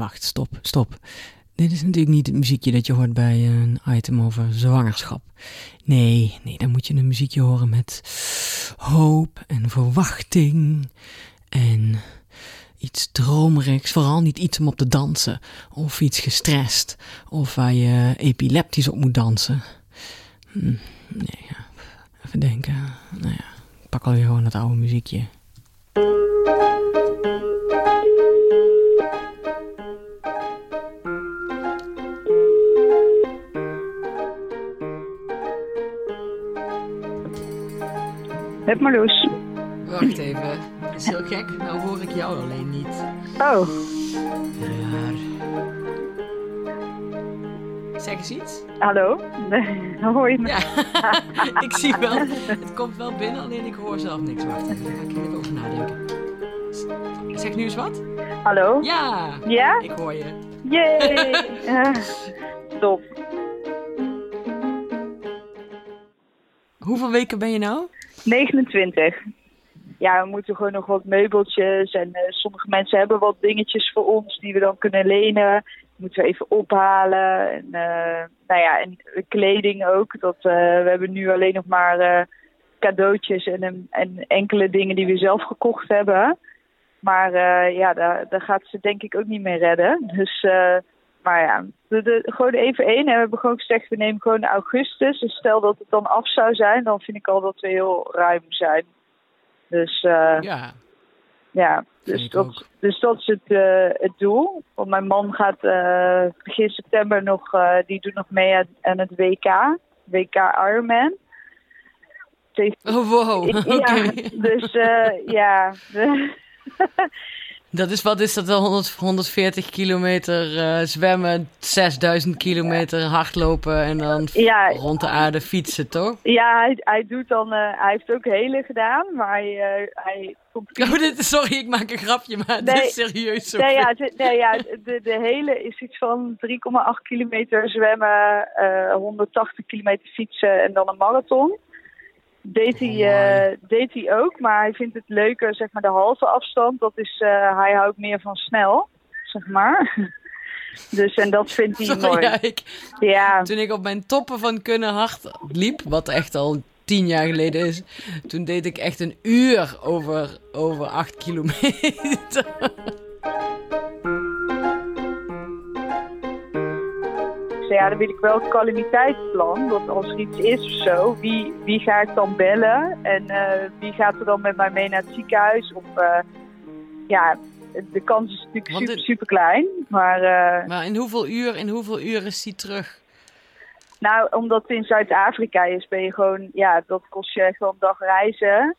wacht, stop, stop. Dit is natuurlijk niet het muziekje dat je hoort bij een item over zwangerschap. Nee, nee, dan moet je een muziekje horen met hoop en verwachting en iets dromerigs. Vooral niet iets om op te dansen of iets gestrest of waar je epileptisch op moet dansen. Hm, nee, ja. even denken. Nou ja, ik pak alweer gewoon het oude muziekje. Met Marloes. Wacht even. Dat is heel gek. Nou hoor ik jou alleen niet. Oh, Raar. Zeg eens iets. hallo? Nee, hoor je me? Ja, ik zie wel. Het komt wel binnen, alleen ik hoor zelf niks. Wacht even, daar ga ik even over nadenken. Zeg nu eens wat? Hallo? Ja, Ja? ik hoor je. Yay! Top. Hoeveel weken ben je nou? 29. Ja, we moeten gewoon nog wat meubeltjes. En eh, sommige mensen hebben wat dingetjes voor ons die we dan kunnen lenen. Moeten we even ophalen. En, eh, nou ja, en kleding ook. Dat, eh, we hebben nu alleen nog maar cadeautjes en, en enkele dingen die we zelf gekocht hebben. Maar ja, daar, daar gaat ze denk ik ook niet meer redden. Dus, maar ja, de, de- gewoon even één. En we hebben gewoon gezegd, we nemen gewoon augustus. Dus stel dat het dan af zou zijn, dan vind ik al dat we heel ruim zijn. Dus eh, Ja, ja, dus ik dat, ook. dus dat is het, eh, het doel. Want mijn man gaat eh, begin september nog, die doet nog mee aan, aan het WK. WK Ironman. Oh wow. Ja, dus eh, ja. Dat is, wat is dat 100, 140 kilometer eh, zwemmen, 6000 kilometer hardlopen en dan Ja. rond de aarde fietsen, toch? ja, hij, hij doet dan, eh, hij heeft ook hele gedaan, maar hij, eh, hij komt Oh, dit, sorry, ik maak een grapje, maar dit is serieus zo. Nee, ja, nee, ja de, de hele is iets van 3,8 kilometer zwemmen, eh 180 kilometer fietsen en dan een marathon. Deed hij, eh, deed hij ook, maar hij vindt het leuker, zeg maar, de halve afstand. Dat is, eh, hij houdt meer van snel, zeg maar. Dus, en dat vindt hij Sorry, mooi. ja, ik, Ja, toen ik op mijn toppen van kunnen hard liep, wat echt al tien jaar geleden is, toen deed ik echt een uur over, over acht kilometer. Dus ja, dan wil ik wel het calamiteitsplan. Dat als er iets is of zo, wie, wie ga ik dan bellen? En eh, wie gaat er dan met mij mee naar het ziekenhuis? Of eh, ja, de kans is natuurlijk Want super, super klein. Maar eh, Maar in hoeveel uur, in hoeveel uur is die terug? nou, omdat het in Zuid-Afrika is, ben je gewoon, ja, dat kost je gewoon een dag reizen.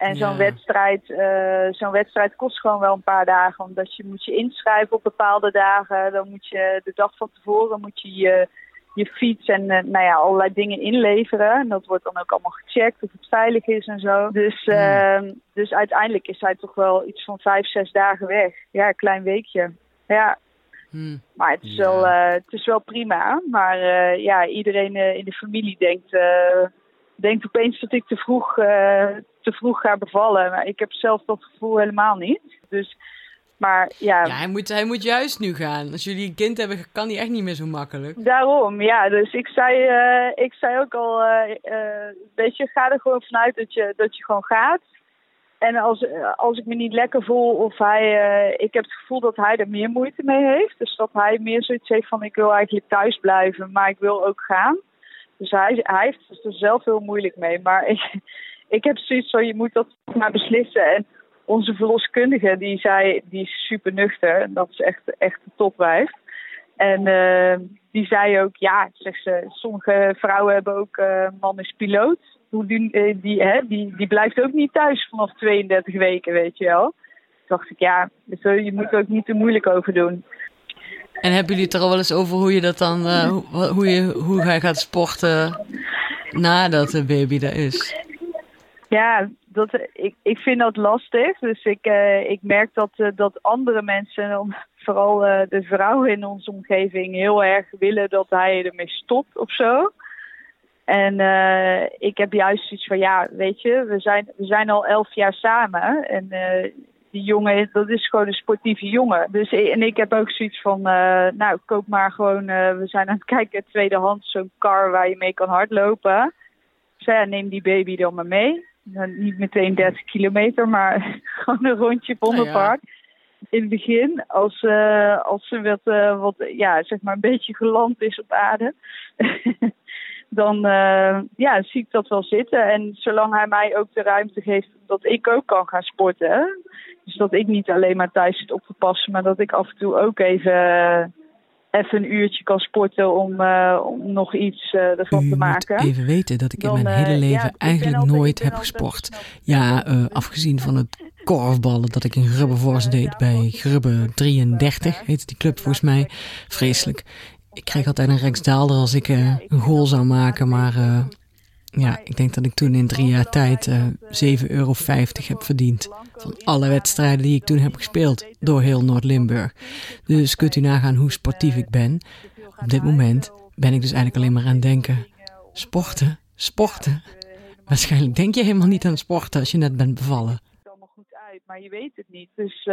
En zo'n Ja. wedstrijd, eh, zo'n wedstrijd kost gewoon wel een paar dagen. Omdat je moet je inschrijven op bepaalde dagen. Dan moet je de dag van tevoren moet je je, je fiets en eh, nou ja, allerlei dingen inleveren. En dat wordt dan ook allemaal gecheckt of het veilig is en zo. Dus, Hmm. eh, dus uiteindelijk is hij toch wel iets van vijf, zes dagen weg. Ja, een klein weekje. Ja, Hm. maar het is, Ja. wel, eh, het is wel prima. Maar ja, iedereen in de familie denkt, denkt opeens dat ik te vroeg, te vroeg ga bevallen. Maar ik heb zelf dat gevoel helemaal niet. Dus, maar ja, Ja, hij moet, hij moet juist nu gaan. Als jullie een kind hebben, kan hij echt niet meer zo makkelijk. daarom. Ja, dus ik zei, eh, ik zei ook al, eh, weet je, ga er gewoon vanuit dat je, dat je gewoon gaat. En als, als ik me niet lekker voel of hij, ik heb het gevoel dat hij er meer moeite mee heeft. Dus dat hij meer zoiets heeft van ik wil eigenlijk thuis blijven, maar ik wil ook gaan. Dus hij, hij heeft het er zelf heel moeilijk mee. Maar ik, ik heb zoiets van je moet dat maar beslissen. En onze verloskundige die zei, die is super nuchter. En dat is echt, echt een topwijf. En eh, die zei ook, ja, zegt ze, sommige vrouwen hebben ook, eh man is piloot. Die, eh, die, hè, die, die blijft ook niet thuis vanaf 32 weken, weet je wel. Toen dacht ik, ja, dus, je moet er ook niet te moeilijk over doen. En hebben jullie het er al wel eens over hoe je dat dan, hoe, hoe je, hoe hij gaat sporten nadat de baby er is? Ja, dat, ik, ik vind dat lastig. Dus ik, eh, ik merk dat, eh, dat andere mensen, vooral eh, de vrouwen in onze omgeving, heel erg willen dat hij ermee stopt of zo. En ik heb juist iets van, ja, weet je, we zijn, we zijn al elf jaar samen. En die jongen, dat is gewoon een sportieve jongen. Dus, en ik heb ook zoiets van, nou, koop maar gewoon, we zijn aan het kijken, tweedehands, zo'n car waar je mee kan hardlopen. Dus neem die baby dan maar mee. Nou, niet meteen 30 kilometer, maar gewoon een rondje Vondelpark. Nou In het begin, als, uh, als ze wat, wat, ja, zeg maar een beetje geland is op aarde. dan uh, ja, zie ik dat wel zitten. En zolang hij mij ook de ruimte geeft dat ik ook kan gaan sporten. Dus dat ik niet alleen maar thuis zit op te passen, maar dat ik af en toe ook even, even een uurtje kan sporten om, uh, om nog iets uh, ervan U te maken. Moet even weten dat ik in mijn hele leven ja, eigenlijk nooit heb gesport. Ja, afgezien van het korfballen dat ik in Grubbevorst deed bij Grubbe 33, heet die club volgens mij. Vreselijk ik kreeg altijd een Rijksdaalder als ik een goal zou maken. Maar ja, ik denk dat ik toen in drie jaar tijd uh, eh, 7,50 euro heb verdiend. Van alle wedstrijden die ik toen heb gespeeld door heel Noord-Limburg. Dus kunt u nagaan hoe sportief ik ben. Op dit moment ben ik dus eigenlijk alleen maar aan het denken. Sporten, sporten. Waarschijnlijk denk je helemaal niet aan sporten als je net bent bevallen. Het allemaal goed uit, maar je weet het niet. Dus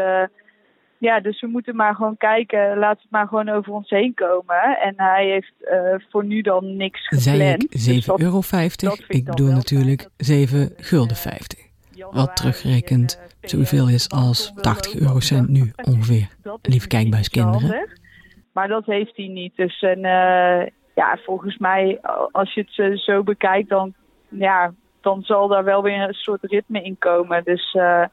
ja, dus we moeten maar gewoon kijken. Laat het maar gewoon over ons heen komen. En hij heeft uh, voor nu dan niks gepland. Zei ik 7,50 dus euro? Ik bedoel natuurlijk 7 gulden 50. Wat teruggerekend uh, zoveel is als 80 eurocent nu ongeveer. Lieve kijkbuiskinderen. Maar dat heeft hij niet. Dus en, uh, ja, volgens mij, als je het zo bekijkt, dan, ja, dan zal daar wel weer een soort ritme in komen. Dus uh,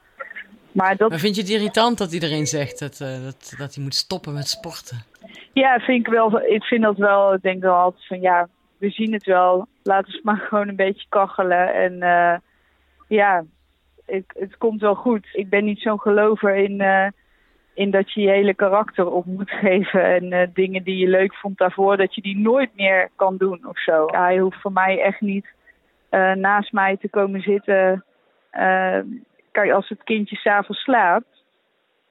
maar, dat... maar vind je het irritant dat iedereen zegt dat, uh, dat, dat hij moet stoppen met sporten? Ja, vind ik wel. Ik vind dat wel. Ik denk wel altijd van ja, we zien het wel. Laten we maar gewoon een beetje kachelen. En uh, ja, het, het komt wel goed. Ik ben niet zo'n gelover in, uh, in dat je je hele karakter op moet geven. En dingen die je leuk vond daarvoor, dat je die nooit meer kan doen of zo. hij hoeft voor mij echt niet naast mij te komen zitten kijk, als het kindje s'avonds slaapt,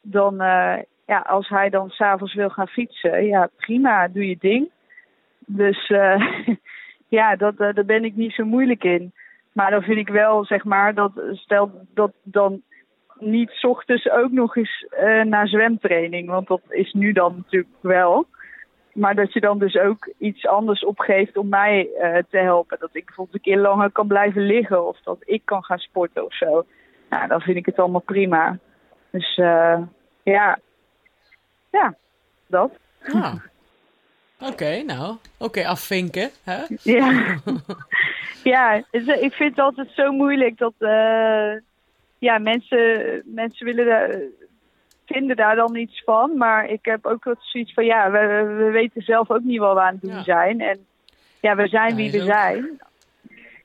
dan, uh, ja, als hij dan s'avonds wil gaan fietsen, ja, prima, doe je ding. Dus uh, ja, dat, uh, daar ben ik niet zo moeilijk in. Maar dan vind ik wel, zeg maar, dat stel dat dan niet s ochtends ook nog eens naar zwemtraining, want dat is nu dan natuurlijk wel. Maar dat je dan dus ook iets anders opgeeft om mij te helpen. Dat ik bijvoorbeeld een keer langer kan blijven liggen of dat ik kan gaan sporten of zo nou, dan vind ik het allemaal prima. Dus uh, ja, ja, dat. Ah. Oké, nou, oké, afvinken. Hè? Ja. ja, ik vind het altijd zo moeilijk dat uh, ja, mensen, mensen willen daar, vinden daar dan iets van. Maar ik heb ook wat zoiets van, ja, we, we weten zelf ook niet wat we aan het doen zijn. En ja, we zijn wie we zijn.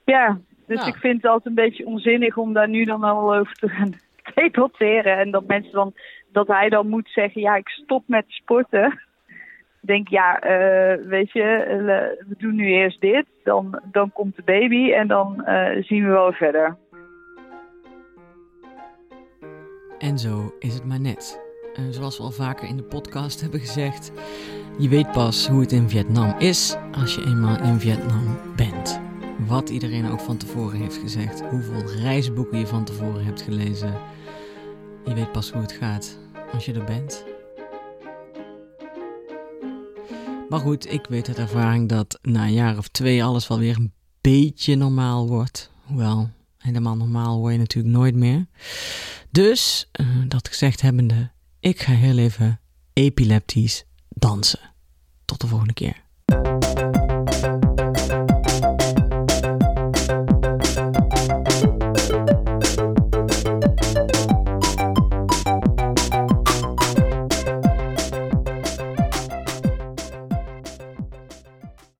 Ja, dus nou. ik vind het altijd een beetje onzinnig om daar nu dan al over te gaan debatteren. En dat mensen dan, dat hij dan moet zeggen, ja, ik stop met sporten. Ik denk, ja, uh, weet je, uh, we doen nu eerst dit, dan, dan komt de baby en dan uh, zien we wel verder. En zo is het maar net. zoals we al vaker in de podcast hebben gezegd, je weet pas hoe het in Vietnam is als je eenmaal in Vietnam bent. Wat iedereen ook van tevoren heeft gezegd. Hoeveel reisboeken je van tevoren hebt gelezen. Je weet pas hoe het gaat als je er bent. Maar goed, ik weet uit ervaring dat na een jaar of twee alles wel weer een beetje normaal wordt. Hoewel, helemaal normaal word je natuurlijk nooit meer. Dus, uh, dat gezegd hebbende, ik ga heel even epileptisch dansen. Tot de volgende keer.